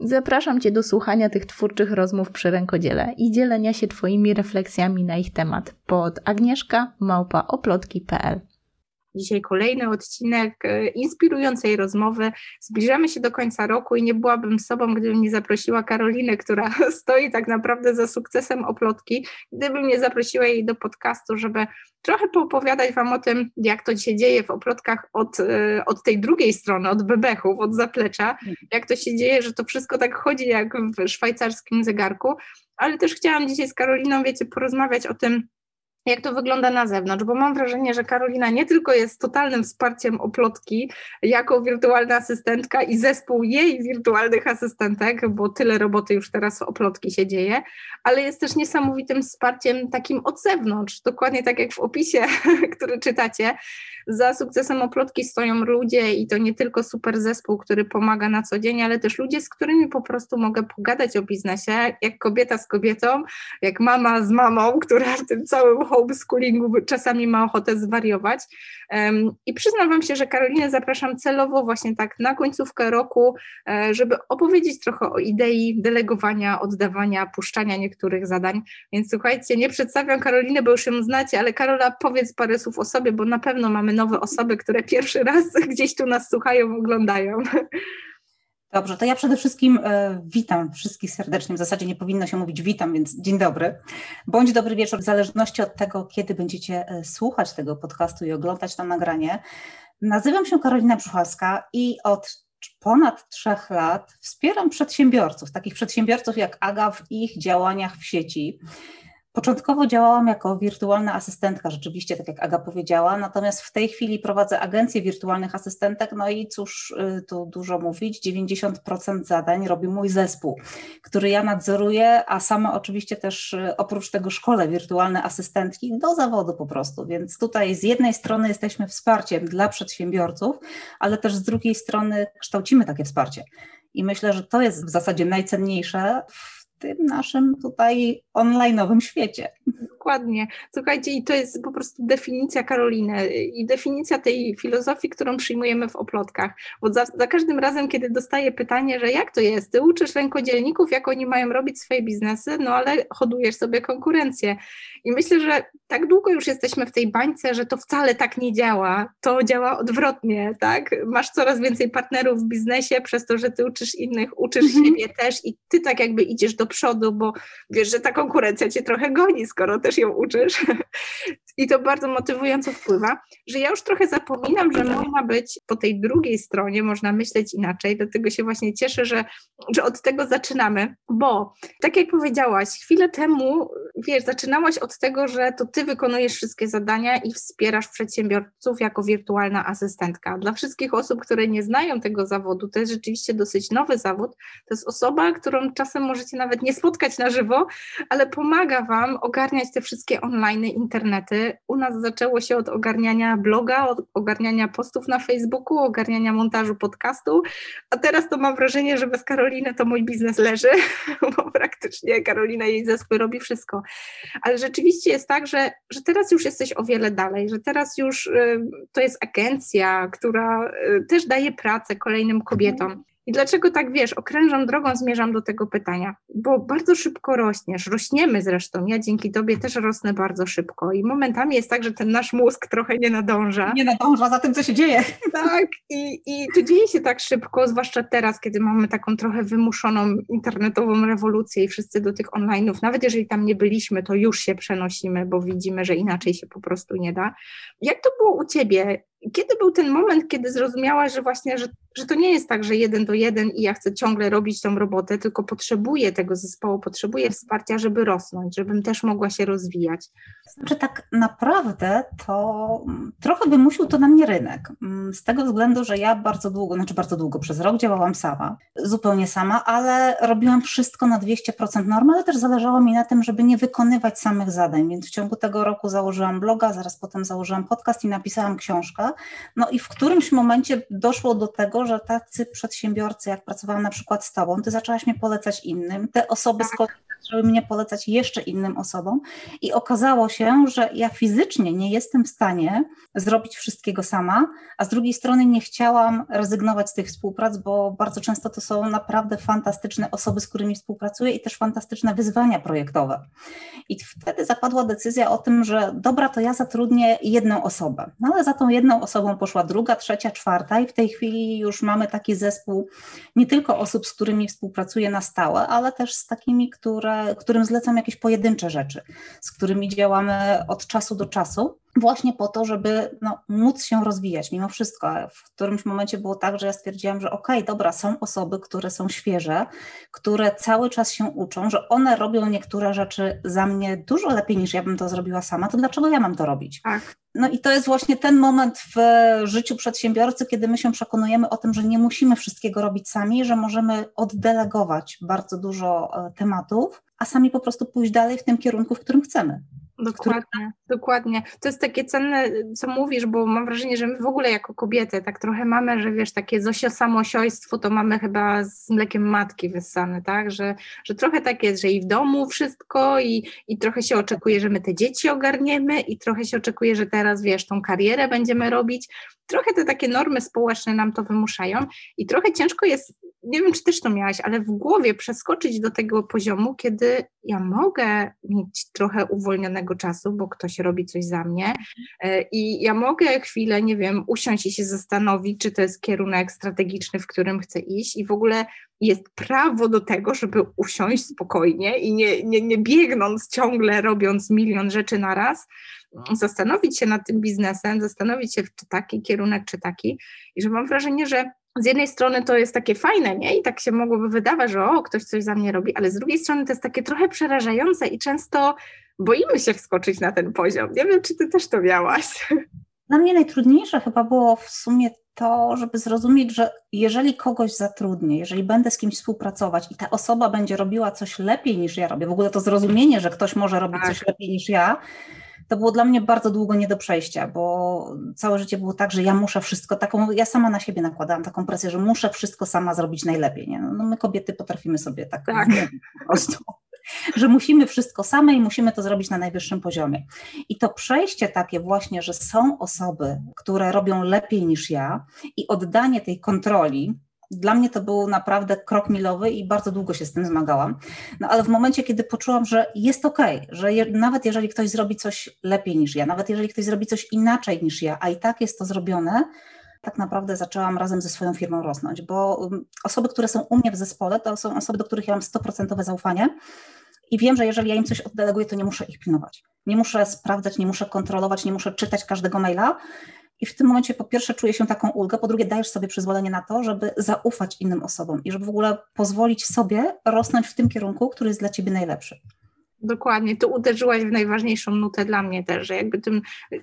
Zapraszam Cię do słuchania tych twórczych rozmów przy rękodziele i dzielenia się Twoimi refleksjami na ich temat pod agnieszka małpaoplotki.pl. Dzisiaj kolejny odcinek e, inspirującej rozmowy. Zbliżamy się do końca roku i nie byłabym sobą, gdybym nie zaprosiła Karolinę, która stoi tak naprawdę za sukcesem oplotki. Gdybym nie zaprosiła jej do podcastu, żeby trochę poopowiadać Wam o tym, jak to się dzieje w oplotkach od, e, od tej drugiej strony, od bebechów, od zaplecza, jak to się dzieje, że to wszystko tak chodzi jak w szwajcarskim zegarku. Ale też chciałam dzisiaj z Karoliną, wiecie, porozmawiać o tym, jak to wygląda na zewnątrz, bo mam wrażenie, że Karolina nie tylko jest totalnym wsparciem oplotki jako wirtualna asystentka i zespół jej wirtualnych asystentek, bo tyle roboty już teraz oplotki się dzieje, ale jest też niesamowitym wsparciem takim od zewnątrz, dokładnie tak jak w opisie, który czytacie. Za sukcesem oplotki stoją ludzie i to nie tylko super zespół, który pomaga na co dzień, ale też ludzie, z którymi po prostu mogę pogadać o biznesie, jak kobieta z kobietą, jak mama z mamą, która w tym całym homeschoolingu czasami ma ochotę zwariować. I przyznam Wam się, że Karolinę zapraszam celowo właśnie tak na końcówkę roku, e, żeby opowiedzieć trochę o idei delegowania, oddawania, puszczania niektórych zadań. Więc słuchajcie, nie przedstawiam Karoliny, bo już ją znacie, ale Karola, powiedz parę słów o sobie, bo na pewno mamy nowe osoby, które pierwszy raz gdzieś tu nas słuchają, oglądają. Dobrze, to ja przede wszystkim e, witam wszystkich serdecznie. W zasadzie nie powinno się mówić witam, więc dzień dobry. Bądź dobry wieczór, w zależności od tego, kiedy będziecie e, słuchać tego podcastu i oglądać to nagranie. Nazywam się Karolina Brzuchalska i od ponad trzech lat wspieram przedsiębiorców, takich przedsiębiorców jak Aga w ich działaniach w sieci. Początkowo działałam jako wirtualna asystentka, rzeczywiście, tak jak Aga powiedziała, natomiast w tej chwili prowadzę agencję wirtualnych asystentek, no i cóż y, tu dużo mówić, 90% zadań robi mój zespół, który ja nadzoruję, a sama oczywiście też y, oprócz tego szkole wirtualne asystentki do zawodu po prostu, więc tutaj z jednej strony jesteśmy wsparciem dla przedsiębiorców, ale też z drugiej strony kształcimy takie wsparcie. I myślę, że to jest w zasadzie najcenniejsze w tym naszym tutaj online'owym świecie. Dokładnie. Słuchajcie, i to jest po prostu definicja Karoliny i definicja tej filozofii, którą przyjmujemy w oplotkach. Bo za, za, każdym razem, kiedy dostaję pytanie, że jak to jest, ty uczysz rękodzielników, jak oni mają robić swoje biznesy, no ale hodujesz sobie konkurencję. I myślę, że tak długo już jesteśmy w tej bańce, że to wcale tak nie działa. To działa odwrotnie, tak? Masz coraz więcej partnerów w biznesie przez to, że ty uczysz innych, uczysz mhm. siebie też i ty tak jakby idziesz do przodu, bo wiesz, że ta konkurencja cię trochę goni, skoro też ją uczysz. I to bardzo motywująco wpływa, że ja już trochę zapominam, że można być po tej drugiej stronie, można myśleć inaczej, dlatego się właśnie cieszę, że, że od tego zaczynamy, bo tak jak powiedziałaś, chwilę temu, wiesz, zaczynałaś od tego, że to ty wykonujesz wszystkie zadania i wspierasz przedsiębiorców jako wirtualna asystentka. Dla wszystkich osób, które nie znają tego zawodu, to jest rzeczywiście dosyć nowy zawód, to jest osoba, którą czasem możecie nawet nie spotkać na żywo, ale pomaga Wam ogarniać te wszystkie online internety. U nas zaczęło się od ogarniania bloga, od ogarniania postów na Facebooku, ogarniania montażu podcastu, a teraz to mam wrażenie, że bez Karoliny to mój biznes leży, bo praktycznie Karolina jej zespół robi wszystko. Ale rzeczywiście jest tak, że, że teraz już jesteś o wiele dalej, że teraz już y, to jest agencja, która y, też daje pracę kolejnym kobietom. I dlaczego tak wiesz, okrężą drogą zmierzam do tego pytania? Bo bardzo szybko rośniesz, rośniemy zresztą. Ja dzięki tobie też rosnę bardzo szybko i momentami jest tak, że ten nasz mózg trochę nie nadąża. Nie nadąża za tym, co się dzieje. Tak, i, i to dzieje się tak szybko, zwłaszcza teraz, kiedy mamy taką trochę wymuszoną internetową rewolucję i wszyscy do tych online'ów, nawet jeżeli tam nie byliśmy, to już się przenosimy, bo widzimy, że inaczej się po prostu nie da. Jak to było u ciebie? Kiedy był ten moment, kiedy zrozumiałaś, że właśnie, że, że to nie jest tak, że jeden do jeden i ja chcę ciągle robić tą robotę, tylko potrzebuję tego zespołu, potrzebuję wsparcia, żeby rosnąć, żebym też mogła się rozwijać. Znaczy tak naprawdę to trochę wymusił to na mnie rynek. Mm, z tego względu, że ja bardzo długo, znaczy bardzo długo, przez rok działałam sama, zupełnie sama, ale robiłam wszystko na 200% normy, ale też zależało mi na tym, żeby nie wykonywać samych zadań, więc w ciągu tego roku założyłam bloga, zaraz potem założyłam podcast i napisałam książkę. No i w którymś momencie doszło do tego, że tacy przedsiębiorcy, jak pracowałam na przykład z tobą, ty zaczęłaś mnie polecać innym, te osoby z kolei żeby mnie polecać jeszcze innym osobom. I okazało się, że ja fizycznie nie jestem w stanie zrobić wszystkiego sama, a z drugiej strony nie chciałam rezygnować z tych współprac, bo bardzo często to są naprawdę fantastyczne osoby, z którymi współpracuję i też fantastyczne wyzwania projektowe. I wtedy zapadła decyzja o tym, że dobra, to ja zatrudnię jedną osobę. No ale za tą jedną osobą poszła druga, trzecia, czwarta i w tej chwili już mamy taki zespół nie tylko osób, z którymi współpracuję na stałe, ale też z takimi, które którym zlecam jakieś pojedyncze rzeczy, z którymi działamy od czasu do czasu, właśnie po to, żeby no, móc się rozwijać mimo wszystko. W którymś momencie było tak, że ja stwierdziłam, że okej, okay, dobra, są osoby, które są świeże, które cały czas się uczą, że one robią niektóre rzeczy za mnie dużo lepiej niż ja bym to zrobiła sama, to dlaczego ja mam to robić? Tak. No i to jest właśnie ten moment w życiu przedsiębiorcy, kiedy my się przekonujemy o tym, że nie musimy wszystkiego robić sami, że możemy oddelegować bardzo dużo e, tematów, a sami po prostu pójść dalej w tym kierunku, w którym chcemy. Dokładnie, dokładnie. To jest takie cenne, co mówisz, bo mam wrażenie, że my w ogóle jako kobiety tak trochę mamy, że wiesz, takie zosio samosiojstwo to mamy chyba z mlekiem matki wyssane, tak? Że, że trochę tak jest, że i w domu wszystko i, i trochę się oczekuje, że my te dzieci ogarniemy i trochę się oczekuje, że teraz wiesz, tą karierę będziemy robić. Trochę te takie normy społeczne nam to wymuszają i trochę ciężko jest nie wiem, czy też to miałaś, ale w głowie przeskoczyć do tego poziomu, kiedy ja mogę mieć trochę uwolnionego czasu, bo ktoś robi coś za mnie e, i ja mogę chwilę, nie wiem, usiąść i się zastanowić, czy to jest kierunek strategiczny, w którym chcę iść i w ogóle jest prawo do tego, żeby usiąść spokojnie i nie, nie, nie biegnąc ciągle, robiąc milion rzeczy na raz, zastanowić się nad tym biznesem, zastanowić się, czy taki kierunek, czy taki. I że mam wrażenie, że z jednej strony to jest takie fajne, nie? I tak się mogłoby wydawać, że o, ktoś coś za mnie robi, ale z drugiej strony to jest takie trochę przerażające i często boimy się wskoczyć na ten poziom. Nie wiem, czy ty też to miałaś. Dla mnie najtrudniejsze chyba było w sumie to, żeby zrozumieć, że jeżeli kogoś zatrudnię, jeżeli będę z kimś współpracować i ta osoba będzie robiła coś lepiej niż ja robię, w ogóle to zrozumienie, że ktoś może robić tak. coś lepiej niż ja, to było dla mnie bardzo długo nie do przejścia, bo całe życie było tak, że ja muszę wszystko, taką, ja sama na siebie nakładałam taką presję, że muszę wszystko sama zrobić najlepiej. Nie? No, no my kobiety potrafimy sobie tak, tak. po prostu że musimy wszystko same i musimy to zrobić na najwyższym poziomie. I to przejście takie właśnie, że są osoby, które robią lepiej niż ja i oddanie tej kontroli, dla mnie to był naprawdę krok milowy i bardzo długo się z tym zmagałam. No ale w momencie, kiedy poczułam, że jest ok, że je, nawet jeżeli ktoś zrobi coś lepiej niż ja, nawet jeżeli ktoś zrobi coś inaczej niż ja, a i tak jest to zrobione, tak naprawdę zaczęłam razem ze swoją firmą rosnąć, bo um, osoby, które są u mnie w zespole, to są osoby, do których ja mam 100% zaufanie i wiem, że jeżeli ja im coś oddeleguję, to nie muszę ich pilnować. Nie muszę sprawdzać, nie muszę kontrolować, nie muszę czytać każdego maila, i w tym momencie po pierwsze czuję się taką ulgę, po drugie dajesz sobie przyzwolenie na to, żeby zaufać innym osobom i żeby w ogóle pozwolić sobie rosnąć w tym kierunku, który jest dla ciebie najlepszy. Dokładnie, tu uderzyłaś w najważniejszą nutę dla mnie też, że jakby tym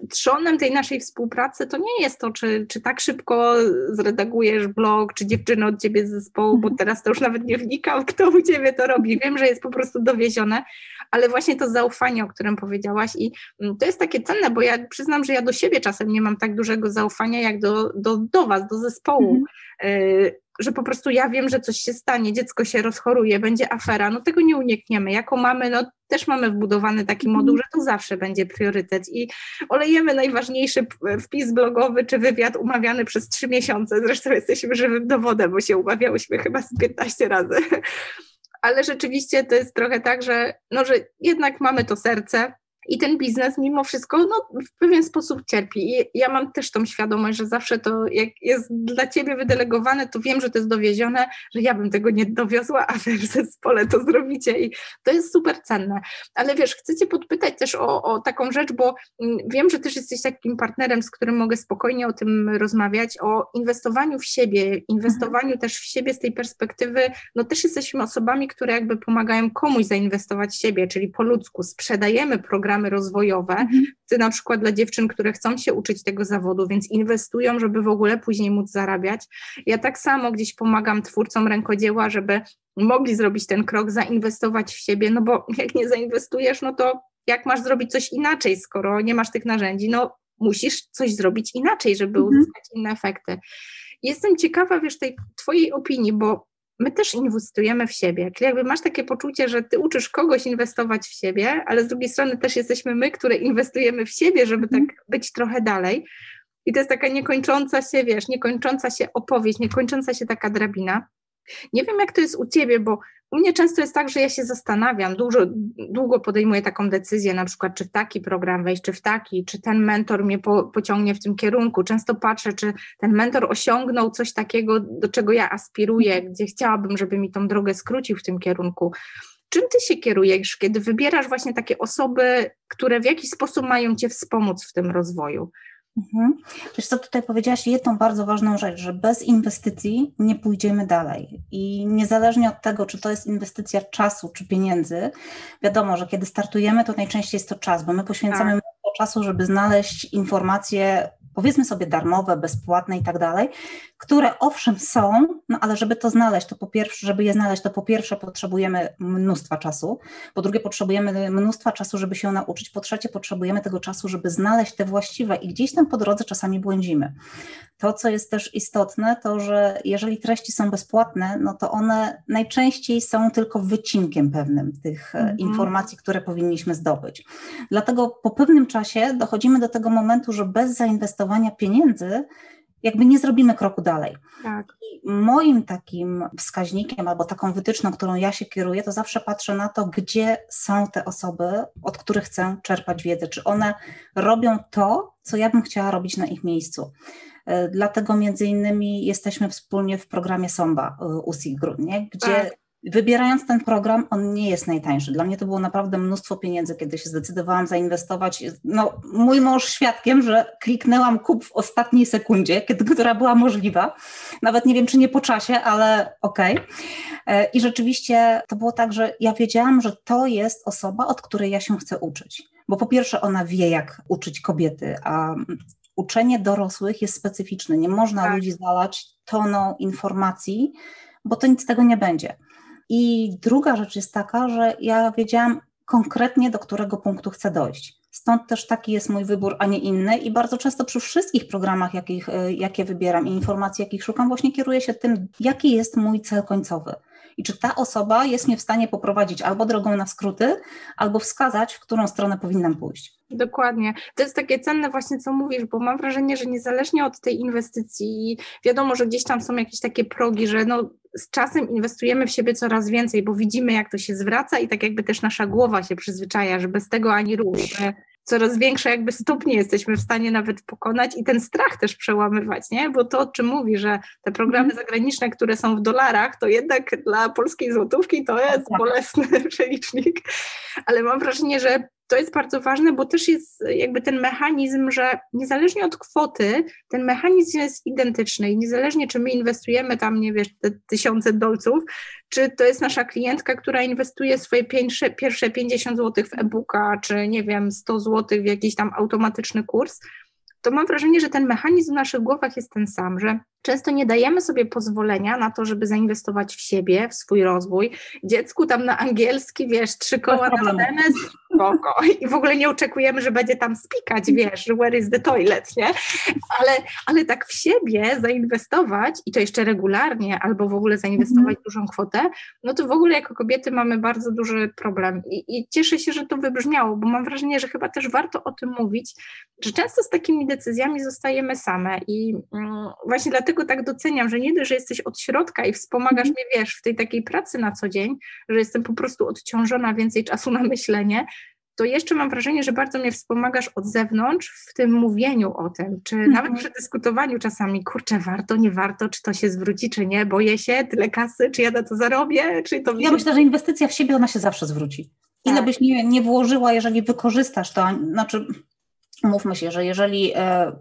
trzonem tej naszej współpracy to nie jest to, czy, czy tak szybko zredagujesz blog, czy dziewczyny od ciebie z zespołu, bo mhm. teraz to już nawet nie wnikam, kto u ciebie to robi. Wiem, że jest po prostu dowiezione, ale właśnie to zaufanie, o którym powiedziałaś i mm, to jest takie cenne, bo ja przyznam, że ja do siebie czasem nie mam tak dużego zaufania jak do, do, do was, do zespołu. Y że po prostu ja wiem, że coś się stanie, dziecko się rozchoruje, będzie afera, no tego nie unikniemy. Jako mamy, no też mamy wbudowany taki mhm. moduł, że to zawsze będzie priorytet i olejemy najważniejszy wpis blogowy czy wywiad umawiany przez trzy miesiące. Zresztą jesteśmy żywym dowodem, bo się umawiałyśmy chyba z 15 razy. Ale rzeczywiście to jest trochę tak, że, no, że jednak mamy to serce, i ten biznes mimo wszystko no, w pewien sposób cierpi. I ja mam też tą świadomość, że zawsze to, jak jest dla ciebie wydelegowane, to wiem, że to jest dowiezione, że ja bym tego nie dowiozła, a wy w zespole to zrobicie i to jest super cenne. Ale wiesz, chcę cię podpytać też o, o taką rzecz, bo mm, wiem, że też jesteś takim partnerem, z którym mogę spokojnie o tym rozmawiać, o inwestowaniu w siebie, inwestowaniu mhm. też w siebie z tej perspektywy, no też jesteśmy osobami, które jakby pomagają komuś zainwestować w siebie, czyli po ludzku sprzedajemy program programy rozwojowe. Mhm. Ty na przykład dla dziewczyn, które chcą się uczyć tego zawodu, więc inwestują, żeby w ogóle później móc zarabiać. Ja tak samo gdzieś pomagam twórcom rękodzieła, żeby mogli zrobić ten krok, zainwestować w siebie, no bo jak nie zainwestujesz, no to jak masz zrobić coś inaczej, skoro nie masz tych narzędzi? No musisz coś zrobić inaczej, żeby mhm. uzyskać inne efekty. Jestem ciekawa, wiesz, tej twojej opinii, bo my też inwestujemy w siebie. Czyli jakby masz takie poczucie, że ty uczysz kogoś inwestować w siebie, ale z drugiej strony też jesteśmy my, które inwestujemy w siebie, żeby tak mhm. być trochę dalej. I to jest taka niekończąca się, wiesz, niekończąca się opowieść, niekończąca się taka drabina. Nie wiem, jak to jest u ciebie, bo u mnie często jest tak, że ja się zastanawiam, dużo, długo podejmuję taką decyzję, na przykład, czy w taki program wejść, czy w taki, czy ten mentor mnie po, pociągnie w tym kierunku. Często patrzę, czy ten mentor osiągnął coś takiego, do czego ja aspiruję, gdzie chciałabym, żeby mi tą drogę skrócił w tym kierunku. Czym ty się kierujesz, kiedy wybierasz właśnie takie osoby, które w jakiś sposób mają cię wspomóc w tym rozwoju? Mhm. Wiesz co, tutaj powiedziałaś jedną bardzo ważną rzecz, że bez inwestycji nie pójdziemy dalej i niezależnie od tego, czy to jest inwestycja czasu, czy pieniędzy, wiadomo, że kiedy startujemy, to najczęściej jest to czas, bo my poświęcamy tak. czasu, żeby znaleźć informacje powiedzmy sobie darmowe, bezpłatne i tak dalej, które owszem są, no ale żeby to znaleźć, to po pierwsze, żeby je znaleźć, to po pierwsze potrzebujemy mnóstwa czasu, po drugie potrzebujemy mnóstwa czasu, żeby się nauczyć, po trzecie potrzebujemy tego czasu, żeby znaleźć te właściwe i gdzieś tam po drodze czasami błądzimy. To, co jest też istotne, to że jeżeli treści są bezpłatne, no to one najczęściej są tylko wycinkiem pewnym tych mm -hmm. informacji, które powinniśmy zdobyć. Dlatego po pewnym czasie dochodzimy do tego momentu, że bez zainwestowania pieniędzy jakby nie zrobimy kroku dalej. Tak. I moim takim wskaźnikiem albo taką wytyczną, którą ja się kieruję, to zawsze patrzę na to, gdzie są te osoby, od których chcę czerpać wiedzę, czy one robią to, co ja bym chciała robić na ich miejscu. E, dlatego między innymi jesteśmy wspólnie w programie SOMBA e, USI Grudnie, gdzie tak. Wybierając ten program, on nie jest najtańszy. Dla mnie to było naprawdę mnóstwo pieniędzy, kiedy się zdecydowałam zainwestować. No, mój mąż świadkiem, że kliknęłam kup w ostatniej sekundzie, kiedy, która była możliwa. Nawet nie wiem, czy nie po czasie, ale okej. Okay. E, I rzeczywiście to było tak, że ja wiedziałam, że to jest osoba, od której ja się chcę uczyć. Bo po pierwsze, ona wie, jak uczyć kobiety, a uczenie dorosłych jest specyficzne. Nie można tak. ludzi zalać toną informacji, bo to nic z tego nie będzie. I druga rzecz jest taka, że ja wiedziałam konkretnie, do którego punktu chcę dojść. Stąd też taki jest mój wybór, a nie inny. I bardzo często przy wszystkich programach, jakich, e, jakie wybieram i informacji, jakich szukam, właśnie kieruję się tym, jaki jest mój cel końcowy. I czy ta osoba jest mnie w stanie poprowadzić albo drogą na skróty, albo wskazać, w którą stronę powinnam pójść. Dokładnie. To jest takie cenne właśnie, co mówisz, bo mam wrażenie, że niezależnie od tej inwestycji, wiadomo, że gdzieś tam są jakieś takie progi, że no, z czasem inwestujemy w siebie coraz więcej, bo widzimy, jak to się zwraca i tak jakby też nasza głowa się przyzwyczaja, że bez tego ani rusz, że coraz większe jakby stopnie jesteśmy w stanie nawet pokonać i ten strach też przełamywać, nie? Bo to, o czym mówi, że te programy mhm. zagraniczne, które są w dolarach, to jednak dla polskiej złotówki to jest tak. bolesny przelicznik, ale mam wrażenie, że to jest bardzo ważne, bo też jest jakby ten mechanizm, że niezależnie od kwoty, ten mechanizm jest identyczny i niezależnie czy my inwestujemy tam, nie wiesz, te tysiące dolców, czy to jest nasza klientka, która inwestuje swoje pierwsze, pierwsze 50 zł w e-booka, czy nie wiem, 100 zł w jakiś tam automatyczny kurs, to mam wrażenie, że ten mechanizm w naszych głowach jest ten sam, że często nie dajemy sobie pozwolenia na to, żeby zainwestować w siebie, w swój rozwój. Dziecku tam na angielski, wiesz, trzy koła na scenę, spoko. I w ogóle nie oczekujemy, że będzie tam spikać, wiesz, where is the toilet, nie? Ale, ale tak w siebie zainwestować i to jeszcze regularnie, albo w ogóle zainwestować mm. dużą kwotę, no to w ogóle jako kobiety mamy bardzo duży problem. I, I cieszę się, że to wybrzmiało, bo mam wrażenie, że chyba też warto o tym mówić, że często z takimi decyzjami zostajemy same i mm, właśnie dlatego tak doceniam, że nie dość, że jesteś od środka i wspomagasz mm. mnie, wiesz, w tej takiej pracy na co dzień, że jestem po prostu odciążona, więcej czasu na myślenie, to jeszcze mam wrażenie, że bardzo mnie wspomagasz od zewnątrz w tym mówieniu o tym, czy mhm. nawet przy dyskutowaniu czasami, kurczę, warto, nie warto, czy to się zwróci, czy nie, boję się, tyle kasy, czy ja na to zarobię, czy to... Ja myślę, że inwestycja w siebie, ona się zawsze zwróci. Ile tak. byś nie, nie włożyła, jeżeli wykorzystasz to, znaczy mówmy się, że jeżeli e,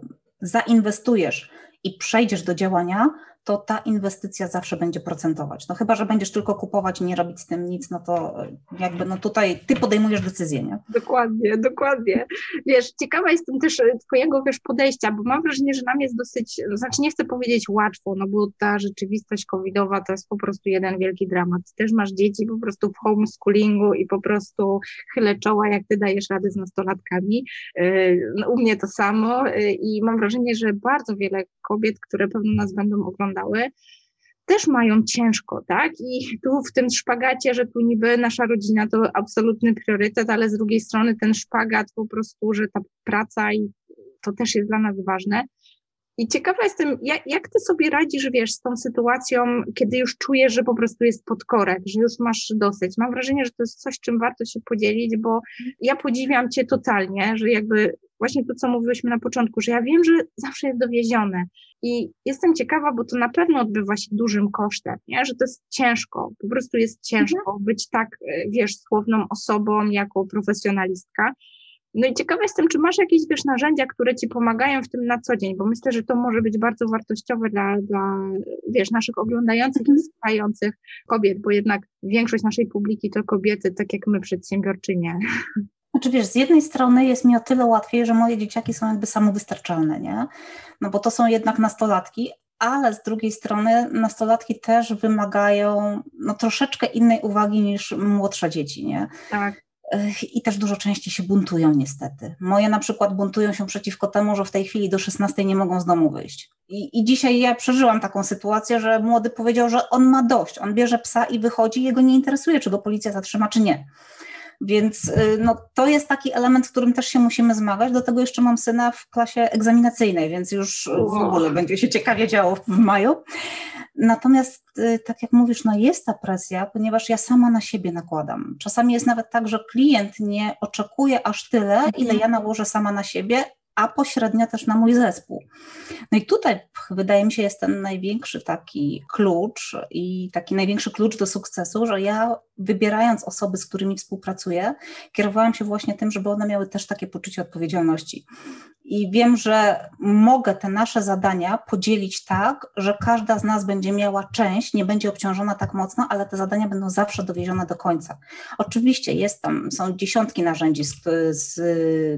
zainwestujesz i przejdziesz do działania, to ta inwestycja zawsze będzie procentować. No chyba, że będziesz tylko kupować i nie robić z tym nic, no to jakby no tutaj ty podejmujesz decyzję, nie? Dokładnie, dokładnie. Wiesz, ciekawa jestem też twojego wiesz, podejścia, bo mam wrażenie, że nam jest dosyć, znaczy nie chcę powiedzieć łatwo, no bo ta rzeczywistość covidowa to jest po prostu jeden wielki dramat. Też masz dzieci po prostu w homeschoolingu i po prostu chylę czoła, jak ty dajesz rady z nastolatkami. Y, no, u mnie to samo i mam wrażenie, że bardzo wiele kobiet, które pewno nas będą oglądały, też mają ciężko, tak? I tu w tym szpagacie, że tu niby nasza rodzina to absolutny priorytet, ale z drugiej strony ten szpagat po prostu, że ta praca i to też jest dla nas ważne. I ciekawa jestem, jak, jak ty sobie radzisz, wiesz, z tą sytuacją, kiedy już czujesz, że po prostu jest podkorek, że już masz dosyć. Mam wrażenie, że to jest coś, czym warto się podzielić, bo ja podziwiam cię totalnie, że jakby właśnie to, co mówiłyśmy na początku, że ja wiem, że zawsze jest dowiezione i jestem ciekawa, bo to na pewno odbywa się dużym kosztem, nie? że to jest ciężko, po prostu jest ciężko mhm. być tak, e, wiesz, słowną osobą jako profesjonalistka. No i ciekawa jestem, czy masz jakieś, wiesz, narzędzia, które ci pomagają w tym na co dzień, bo myślę, że to może być bardzo wartościowe dla, dla wiesz, naszych oglądających i mhm. słuchających kobiet, bo jednak większość naszej publiki to kobiety, tak jak my, przedsiębiorczynie. Znaczy wiesz, z jednej strony jest mi o tyle łatwiej, że moje dzieciaki są jakby samowystarczalne, nie? No bo to są jednak nastolatki, ale z drugiej strony nastolatki też wymagają no, troszeczkę innej uwagi niż młodsze dzieci, nie? Tak. I też dużo częściej się buntują niestety. Moje na przykład buntują się przeciwko temu, że w tej chwili do 16 nie mogą z domu wyjść. I, I dzisiaj ja przeżyłam taką sytuację, że młody powiedział, że on ma dość, on bierze psa i wychodzi, jego nie interesuje, czy go policja zatrzyma, czy nie. Więc y, no, to jest taki element, w którym też się musimy zmagać. Do tego jeszcze mam syna w klasie egzaminacyjnej, więc już w ogóle będzie się ciekawie działo w maju. Natomiast, y, tak jak mówisz, no jest ta presja, ponieważ ja sama na siebie nakładam. Czasami jest nawet tak, że klient nie oczekuje aż tyle, ile mhm. ja nałożę sama na siebie, a pośrednio też na mój zespół. No i tutaj wydaje mi się jest ten największy taki klucz i taki największy klucz do sukcesu, że ja wybierając osoby, z którymi współpracuję, kierowałam się właśnie tym, żeby one miały też takie poczucie odpowiedzialności. I wiem, że mogę te nasze zadania podzielić tak, że każda z nas będzie miała część, nie będzie obciążona tak mocno, ale te zadania będą zawsze dowiezione do końca. Oczywiście jest tam, są dziesiątki narzędzi, z, z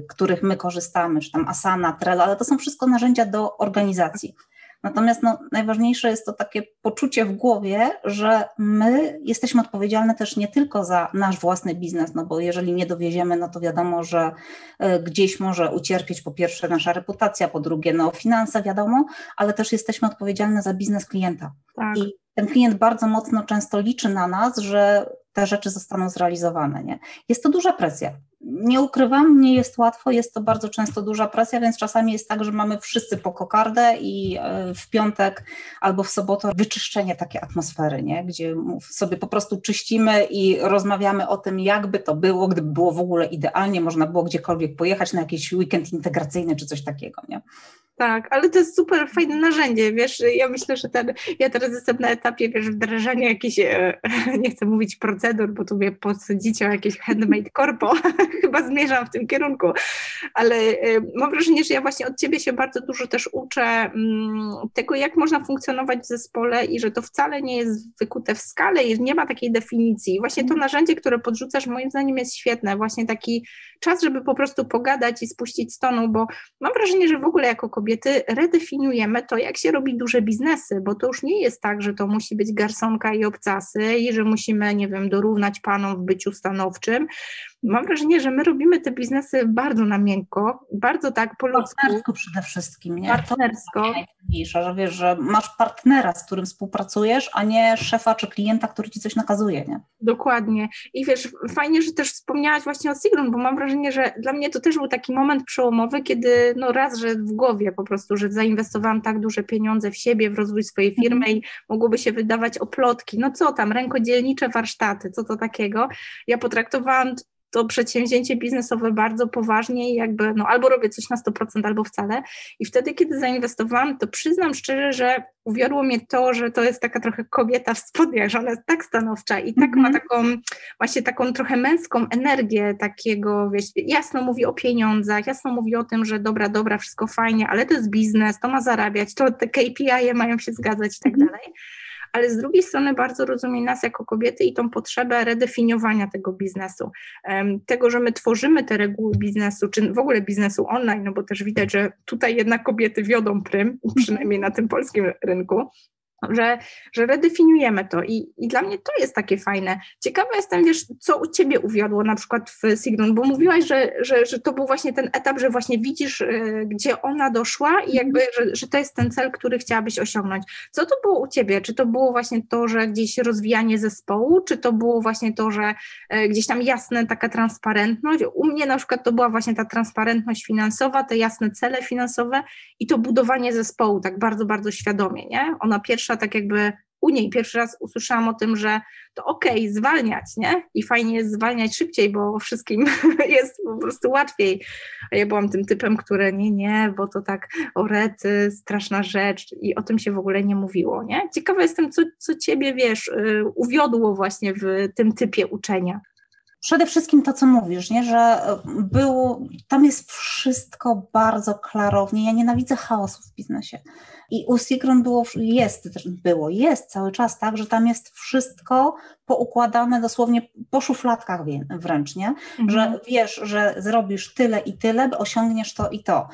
których my korzystamy, czy tam Asana, Trello, ale to są wszystko narzędzia do organizacji. Natomiast no, najważniejsze jest to takie poczucie w głowie, że my jesteśmy odpowiedzialne też nie tylko za nasz własny biznes, no bo jeżeli nie dowieziemy, no to wiadomo, że e, gdzieś może ucierpieć po pierwsze nasza reputacja, po drugie no finanse, wiadomo, ale też jesteśmy odpowiedzialne za biznes klienta. Tak. I ten klient bardzo mocno często liczy na nas, że te rzeczy zostaną zrealizowane. Nie? Jest to duża presja. Nie ukrywam, nie jest łatwo, jest to bardzo często duża presja, więc czasami jest tak, że mamy wszyscy po kokardę i e, w piątek albo w sobotę wyczyszczenie takiej atmosfery, nie? gdzie sobie po prostu czyścimy i rozmawiamy o tym, jakby to było, gdyby było w ogóle idealnie, można było gdziekolwiek pojechać na jakiś weekend integracyjny czy coś takiego. Nie? Tak, ale to jest super fajne narzędzie, wiesz, ja myślę, że ten, ja teraz jestem na etapie, wiesz, wdrażania jakichś, e, nie chcę mówić procedur, bo tu mnie posadzicie o jakieś handmade corpo, chyba zmierzam w tym kierunku, ale e, mam wrażenie, że ja właśnie od Ciebie się bardzo dużo też uczę mm, tego, jak można funkcjonować w zespole i że to wcale nie jest wykute w skale i nie ma takiej definicji. Właśnie to narzędzie, które podrzucasz, moim zdaniem jest świetne, właśnie taki czas, żeby po prostu pogadać i spuścić stonu, bo mam wrażenie, że w ogóle jako kobiety redefiniujemy to, jak się robi duże biznesy, bo to już nie jest tak, że to musi być garsonka i obcasy i że musimy, nie wiem, dorównać panom w byciu stanowczym. Mam wrażenie, że my robimy te biznesy bardzo na miękko, bardzo tak po. Partnersko przede wszystkim, nie? Partnersko. To najważniejsze, że wiesz, że masz partnera, z którym współpracujesz, a nie szefa czy klienta, który ci coś nakazuje, nie? Dokładnie. I wiesz, fajnie, że też wspomniałaś właśnie o Sigrun, bo mam wrażenie, że dla mnie to też był taki moment przełomowy, kiedy no raz, że w głowie po prostu, że zainwestowałam tak duże pieniądze w siebie, w rozwój swojej mhm. firmy i mogłoby się wydawać oplotki, no co tam, rękodzielnicze warsztaty, co to takiego. Ja potraktowałam to przedsięwzięcie biznesowe bardzo poważnie i jakby no albo robię coś na 100%, albo wcale. I wtedy, kiedy zainwestowałam, to przyznam szczerze, że uwiodło mnie to, że to jest taka trochę kobieta w spodniach, że ona jest tak stanowcza i tak mm -hmm. ma mhm. taką właśnie taką trochę męską energię takiego, wiesz, jasno mówi o pieniądzach, jasno mówi o tym, że dobra, dobra, wszystko fajnie, ale to jest biznes, to ma zarabiać, to te KPI -e mają się zgadzać i tak mm -hmm. Ale z drugiej strony bardzo rozumie nas jako kobiety i tą potrzebę redefiniowania tego biznesu. Tego, że my tworzymy te reguły biznesu, czy w ogóle biznesu online, no bo też widać, że tutaj jednak kobiety wiodą prym, przynajmniej na tym polskim rynku że, że redefiniujemy to I, i dla mnie to jest takie fajne. Ciekawa jestem, wiesz, co u Ciebie uwiodło na przykład w Sigrun, bo mówiłaś, że, że, że to był właśnie ten etap, że właśnie widzisz, y, gdzie ona doszła i jakby, że, że to jest ten cel, który chciałabyś osiągnąć. Co to było u Ciebie? Czy to było właśnie to, że gdzieś rozwijanie zespołu, czy to było właśnie to, że y, gdzieś tam jasna taka transparentność? U mnie na przykład to była właśnie ta transparentność finansowa, te jasne cele finansowe i to budowanie zespołu tak bardzo, bardzo świadomie, nie? Ona pierwsza pierwsza, tak jakby u niej pierwszy raz usłyszałam o tym, że to okej, okay, zwalniać, nie? I fajnie jest zwalniać szybciej, bo wszystkim jest po prostu łatwiej. A ja byłam tym typem, który nie, nie, bo to tak o rety, straszna rzecz i o tym się w ogóle nie mówiło, nie? Ciekawa jestem, co, co ciebie, wiesz, y, uwiodło właśnie w tym typie uczenia. Przede wszystkim to, co mówisz, nie? że było, tam jest wszystko bardzo klarownie. Ja nienawidzę chaosu w biznesie. I u Sigron było, jest, było, jest cały czas tak, że tam jest wszystko poukładane dosłownie po szufladkach wręcz, nie? Mhm. Że wiesz, że zrobisz tyle i tyle, osiągniesz to i to.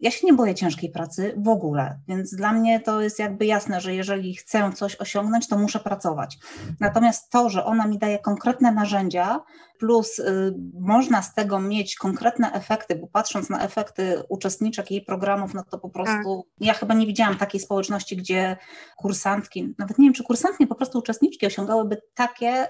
Ja się nie boję ciężkiej pracy w ogóle, więc dla mnie to jest jakby jasne, że jeżeli chcę coś osiągnąć, to muszę pracować. Natomiast to, że ona mi daje konkretne narzędzia, plus y, można z tego mieć konkretne efekty, bo patrząc na efekty uczestniczek jej programów, no to po prostu tak. ja chyba nie widziałam takiej społeczności, gdzie kursantki, nawet nie wiem, czy kursantki, po prostu uczestniczki osiągałyby takie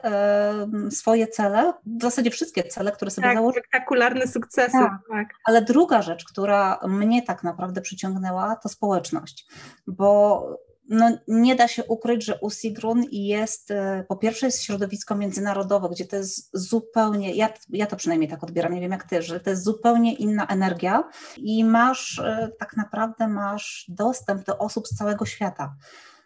y, swoje cele, w zasadzie wszystkie cele, które sobie tak, założyły. spektakularne sukcesy. Tak. tak. Ale druga rzecz, która mnie tak naprawdę przyciągnęła, to społeczność, bo no, nie da się ukryć, że u Sigrun jest, e, po pierwsze jest środowisko międzynarodowe, gdzie to jest zupełnie, ja, ja to przynajmniej tak odbieram, nie wiem jak ty, że to jest zupełnie inna energia i masz, e, tak naprawdę masz dostęp do osób z całego świata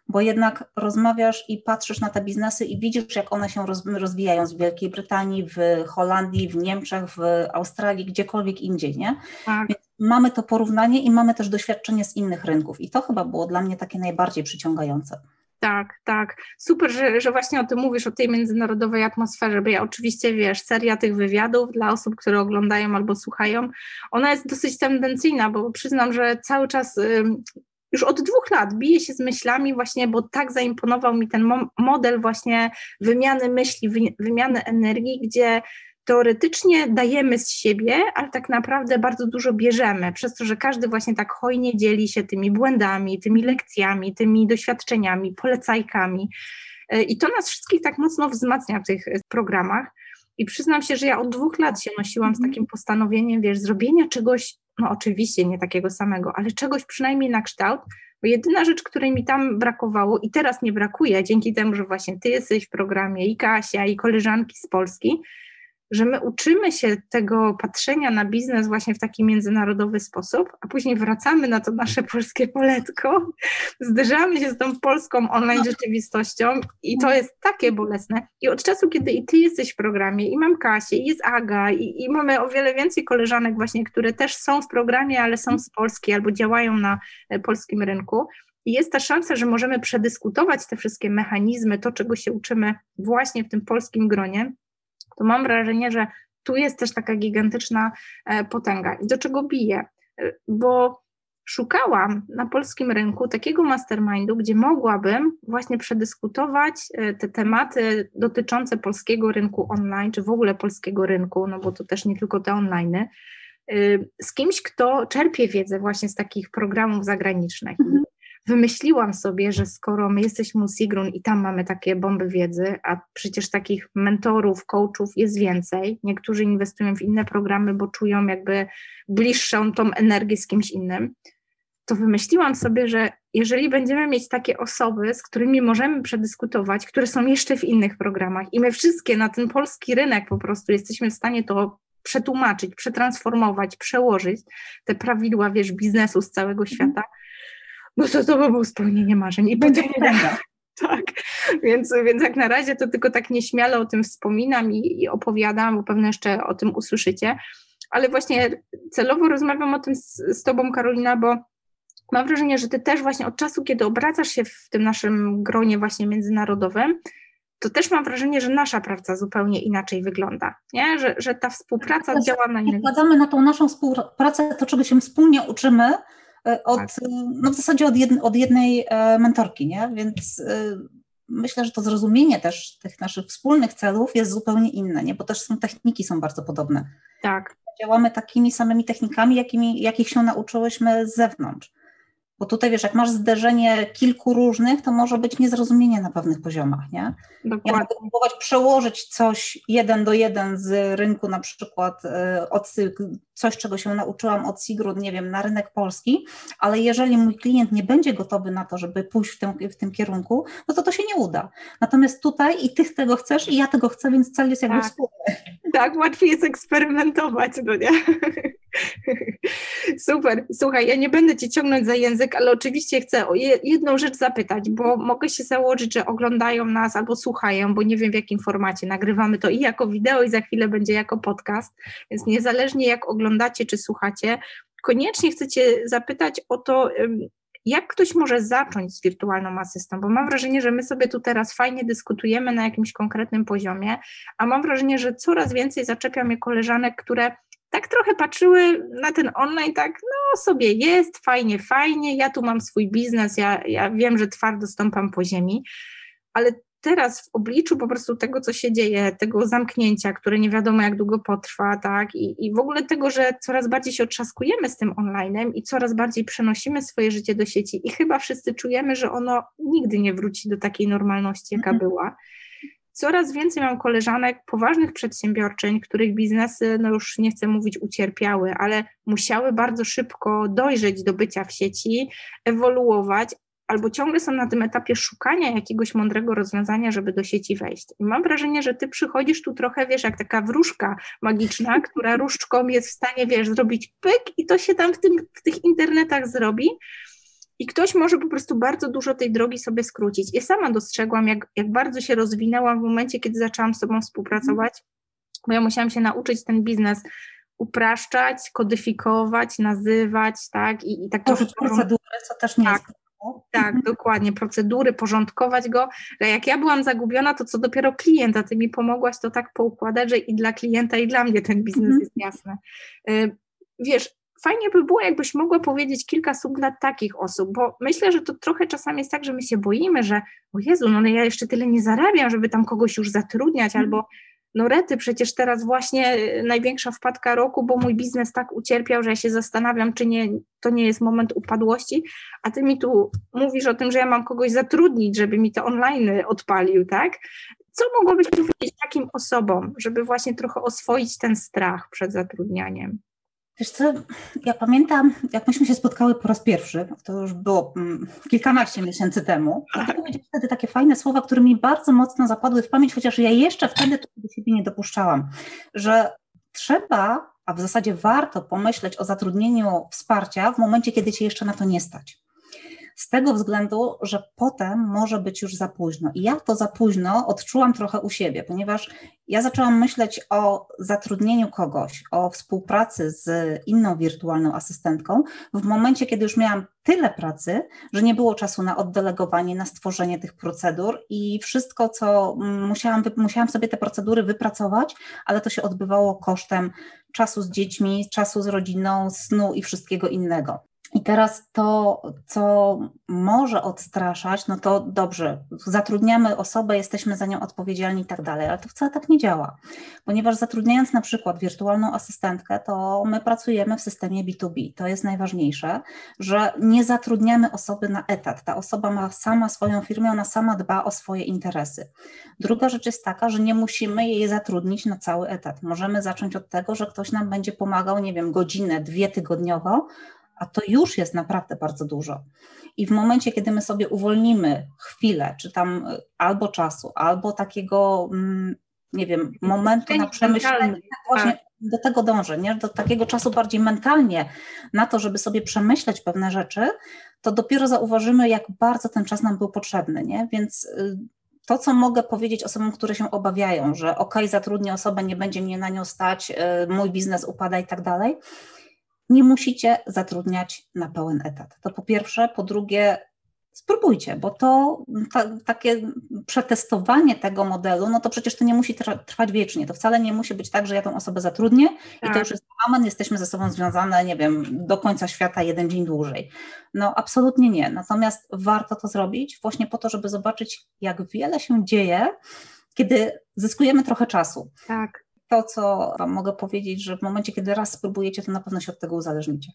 bo jednak rozmawiasz i patrzysz na te biznesy i widzisz, jak one się rozwijają w Wielkiej Brytanii, w Holandii, w Niemczech, w Australii, gdziekolwiek indziej, nie? Tak. Więc mamy to porównanie i mamy też doświadczenie z innych rynków i to chyba było dla mnie takie najbardziej przyciągające. Tak, tak. Super, że, że właśnie o tym mówisz, o tej międzynarodowej atmosferze, bo ja oczywiście, wiesz, seria tych wywiadów dla osób, które oglądają albo słuchają, ona jest dosyć tendencyjna, bo przyznam, że cały czas już od dwóch lat biję się z myślami właśnie, bo tak zaimponował mi ten model właśnie wymiany myśli, wymiany energii, gdzie teoretycznie dajemy z siebie, ale tak naprawdę bardzo dużo bierzemy, przez to, że każdy właśnie tak hojnie dzieli się tymi błędami, tymi lekcjami, tymi doświadczeniami, polecajkami. E, I to nas wszystkich tak mocno wzmacnia w tych programach. I przyznam się, że ja od dwóch lat się nosiłam z mhm. takim postanowieniem, wiesz, zrobienia czegoś, no oczywiście nie takiego samego, ale czegoś przynajmniej na kształt, bo jedyna rzecz, której mi tam brakowało i teraz nie brakuje, dzięki temu, że właśnie ty jesteś w programie i Kasia i koleżanki z Polski, że my uczymy się tego patrzenia na biznes właśnie w taki międzynarodowy sposób, a później wracamy na to nasze polskie poletko, zderzamy się z tą polską online no. rzeczywistością i to jest takie bolesne. I od czasu, kiedy i ty jesteś w programie, i mam Kasię, i jest Aga, i, i mamy o wiele więcej koleżanek właśnie, które też są w programie, ale są z Polski albo działają na e, polskim rynku, i jest ta szansa, że możemy przedyskutować te wszystkie mechanizmy, to czego się uczymy właśnie w tym polskim gronie, to mam wrażenie, że tu jest też taka gigantyczna e, potęga. I do czego biję? E, bo szukałam na polskim rynku takiego mastermindu, gdzie mogłabym właśnie przedyskutować e, te tematy dotyczące polskiego rynku online, czy w ogóle polskiego rynku, no bo to też nie tylko te online, z kimś, kto czerpie wiedzę właśnie z takich programów zagranicznych. Mhm wymyśliłam sobie, że skoro my jesteśmy u Sigrun i tam mamy takie bomby wiedzy, a przecież takich mentorów, coachów jest więcej, niektórzy inwestują w inne programy, bo czują jakby bliższą tą energię z kimś innym, to wymyśliłam sobie, że jeżeli będziemy mieć takie osoby, z którymi możemy przedyskutować, które są jeszcze w innych programach i my wszystkie na ten polski rynek po prostu jesteśmy w stanie to przetłumaczyć, przetransformować, przełożyć te prawidła, wiesz, biznesu z całego mhm. świata, no to to by było spełnienie marzeń. I będzie Tak, więc, więc jak na razie to tylko tak nieśmiale o tym wspominam i, i opowiadam, bo pewnie jeszcze o tym usłyszycie, ale właśnie celowo rozmawiam o tym z, z Tobą, Karolina, bo mam wrażenie, że Ty też właśnie od czasu, kiedy obracasz się w tym naszym gronie właśnie międzynarodowym, to też mam wrażenie, że nasza praca zupełnie inaczej wygląda, nie? Że, że ta współpraca tak, działa na innych. Wkładamy na tą naszą współpracę to, czego się wspólnie uczymy od, tak. no w zasadzie od, jednej, od jednej e, mentorki, nie? Więc e, myślę, że to zrozumienie też tych naszych wspólnych celów jest zupełnie inne, nie? Bo też są techniki są bardzo podobne. Tak. Działamy takimi samymi technikami, jakimi, jakich się nauczyłyśmy z zewnątrz. Bo tutaj wiesz, jak masz zderzenie kilku różnych, to może być niezrozumienie na pewnych poziomach, nie? Dokładnie. Ja mogę próbować przełożyć coś jeden do jeden z rynku, na przykład e, od, coś, czego się nauczyłam od Sigrud, nie wiem, na rynek polski, ale jeżeli mój klient nie będzie gotowy na to, żeby pójść w tym, w tym kierunku, no to to się nie uda. Natomiast tutaj i ty tego chcesz i ja tego chcę, więc cel jest jakby tak. wspólny. Tak, łatwiej jest eksperymentować, no nie? Super. Słuchaj, ja nie będę cię ciągnąć za język, ale oczywiście chcę o jedną rzecz zapytać, bo mogę się założyć, że oglądają nas albo słuchają, bo nie wiem w jakim formacie. Nagrywamy to i jako wideo, i za chwilę będzie jako podcast, więc niezależnie jak oglądacie czy słuchacie, koniecznie chcecie zapytać o to, jak ktoś może zacząć z wirtualną asystą, bo mam wrażenie, że my sobie tu teraz fajnie dyskutujemy na jakimś konkretnym poziomie, a mam wrażenie, że coraz więcej zaczepia mnie koleżanek, które tak trochę patrzyły na ten online, tak, no sobie jest, fajnie, fajnie, ja tu mam swój biznes, ja, ja wiem, że twardo stąpam po ziemi, ale teraz w obliczu po prostu tego, co się dzieje, tego zamknięcia, które nie wiadomo jak długo potrwa, tak, i, i w ogóle tego, że coraz bardziej się otrzaskujemy z tym onlinem i coraz bardziej przenosimy swoje życie do sieci i chyba wszyscy czujemy, że ono nigdy nie wróci do takiej normalności, jaka mhm. była. Coraz więcej mam koleżanek, poważnych przedsiębiorczyń, których biznesy, no już nie chcę mówić ucierpiały, ale musiały bardzo szybko dojrzeć do bycia w sieci, ewoluować, albo ciągle są na tym etapie szukania jakiegoś mądrego rozwiązania, żeby do sieci wejść. I mam wrażenie, że ty przychodzisz tu trochę, wiesz, jak taka wróżka magiczna, która różdżką jest w stanie, wiesz, zrobić pyk i to się tam w, tym, w tych internetach zrobi. I ktoś może po prostu bardzo dużo tej drogi sobie skrócić. Ja sama dostrzegłam, jak, jak bardzo się rozwinęłam w momencie, kiedy zaczęłam z sobą współpracować, bo ja musiałam się nauczyć ten biznes upraszczać, kodyfikować, nazywać, tak? I, i tak trochę. procedury, co też nie tak, jest tak, mhm. dokładnie, procedury, porządkować go, jak ja byłam zagubiona, to co dopiero klienta, ty mi pomogłaś to tak poukładać, że i dla klienta, i dla mnie ten biznes mhm. jest jasny. Y, wiesz, fajnie by było, jakbyś mogła powiedzieć kilka słów dla takich osób, bo myślę, że to trochę czasami jest tak, że my się boimy, że o Jezu, no ja jeszcze tyle nie zarabiam, żeby tam kogoś już zatrudniać, mhm. albo no rety, przecież teraz właśnie y, największa wpadka roku, bo mój biznes tak ucierpiał, że ja się zastanawiam, czy nie, to nie jest moment upadłości, a ty mi tu mówisz o tym, że ja mam kogoś zatrudnić, żeby mi to online odpalił, tak? Co mogłabyś powiedzieć takim osobom, żeby właśnie trochę oswoić ten strach przed zatrudnianiem? Wiesz co, ja pamiętam, jak myśmy się spotkały po raz pierwszy, to już było mm, kilkanaście miesięcy temu, to ty powiedziałeś wtedy takie fajne słowa, które mi bardzo mocno zapadły w pamięć, chociaż ja jeszcze wtedy to do siebie nie dopuszczałam, że trzeba, a w zasadzie warto pomyśleć o zatrudnieniu wsparcia w momencie, kiedy cię jeszcze na to nie stać z tego względu, że potem może być już za późno. I ja to za późno odczułam trochę u siebie, ponieważ ja zaczęłam myśleć o zatrudnieniu kogoś, o współpracy z inną wirtualną asystentką w momencie, kiedy już miałam tyle pracy, że nie było czasu na oddelegowanie, na stworzenie tych procedur i wszystko, co musiałam, musiałam sobie te procedury wypracować, ale to się odbywało kosztem czasu z dziećmi, czasu z rodziną, snu i wszystkiego innego. I teraz to, co może odstraszać, no to dobrze, zatrudniamy osobę, jesteśmy za nią odpowiedzialni i tak dalej, ale to wcale tak nie działa, ponieważ zatrudniając na przykład wirtualną asystentkę, to my pracujemy w systemie B2B. To jest najważniejsze, że nie zatrudniamy osoby na etat. Ta osoba ma sama swoją firmę, ona sama dba o swoje interesy. Druga rzecz jest taka, że nie musimy jej zatrudnić na cały etat. Możemy zacząć od tego, że ktoś nam będzie pomagał, nie wiem, godzinę, dwie tygodniowo, a to już jest naprawdę bardzo dużo. I w momencie, kiedy my sobie uwolnimy chwilę, czy tam y, albo czasu, albo takiego, mm, nie wiem, momentu na przemyślenie, tak właśnie tak. do tego dążę, nie? do takiego czasu bardziej mentalnie na to, żeby sobie przemyśleć pewne rzeczy, to dopiero zauważymy, jak bardzo ten czas nam był potrzebny. Nie? Więc y, to, co mogę powiedzieć osobom, które się obawiają, że ok, zatrudnię osobę, nie będzie mnie na nią stać, y, mój biznes upada i tak dalej, nie musicie zatrudniać na pełen etat. To po pierwsze. Po drugie, spróbujcie, bo to ta, takie przetestowanie tego modelu, no to przecież to nie musi trwać wiecznie. To wcale nie musi być tak, że ja tą osobę zatrudnię tak. i to tak. już jest amen, jesteśmy ze sobą związane, nie wiem, do końca świata jeden dzień dłużej. No absolutnie nie. Natomiast warto to zrobić właśnie po to, żeby zobaczyć, jak wiele się dzieje, kiedy zyskujemy trochę czasu. Tak. To, co Wam mogę powiedzieć, że w momencie, kiedy raz spróbujecie, to na pewno się od tego uzależnicie.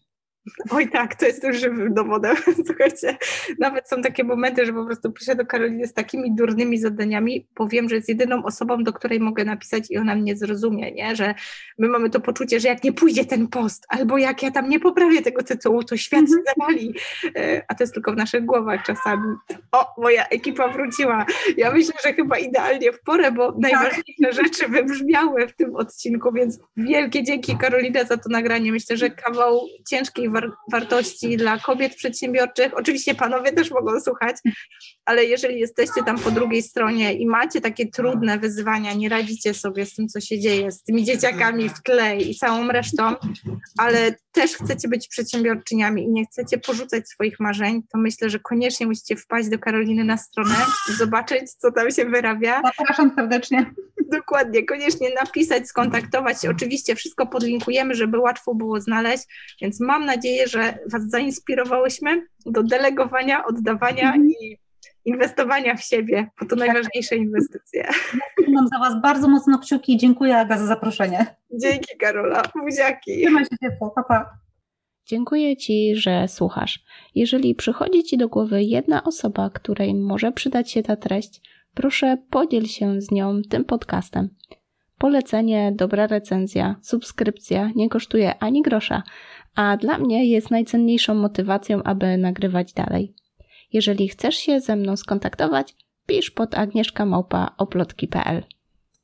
Oj tak, to jest już żywym dowodem. Słuchajcie, nawet są takie momenty, że po prostu piszę do Karoliny z takimi durnymi zadaniami, bo wiem, że jest jedyną osobą, do której mogę napisać i ona mnie zrozumie, nie? że my mamy to poczucie, że jak nie pójdzie ten post, albo jak ja tam nie poprawię tego tytułu, to świat się mhm. zawali. E, a to jest tylko w naszych głowach czasami. O, moja ekipa wróciła. Ja myślę, że chyba idealnie w porę, bo tak. najważniejsze rzeczy wybrzmiały w tym odcinku, więc wielkie dzięki Karolina za to nagranie. Myślę, że kawał ciężkiej war wartości dla kobiet przedsiębiorczych. Oczywiście panowie też mogą słuchać, ale jeżeli jesteście tam po drugiej stronie i macie takie trudne wyzwania, nie radzicie sobie z tym, co się dzieje, z tymi dzieciakami w tle i całą resztą, ale też chcecie być przedsiębiorczyniami i nie chcecie porzucać swoich marzeń, to myślę, że koniecznie musicie wpaść do Karoliny na stronę, zobaczyć, co tam się wyrabia. Zapraszam serdecznie. Dokładnie, koniecznie napisać, skontaktować. Oczywiście wszystko podlinkujemy, żeby łatwo było znaleźć, więc mam nadzieję, że Was zainspirowałyśmy do delegowania, oddawania mm. i inwestowania w siebie, bo to najważniejsze inwestycje. Mam za Was bardzo mocno kciuki i dziękuję Aga za zaproszenie. Dzięki Karola, buziaki. Trzymaj się ciepło, pa, pa. Dziękuję Ci, że słuchasz. Jeżeli przychodzi Ci do głowy jedna osoba, której może przydać się ta treść, proszę podziel się z nią tym podcastem. Polecenie, dobra recenzja, subskrypcja nie kosztuje ani grosza, a dla mnie jest najcenniejszą motywacją, aby nagrywać dalej. Jeżeli chcesz się ze mną skontaktować, pisz pod agnieszkamałpa.oplotki.pl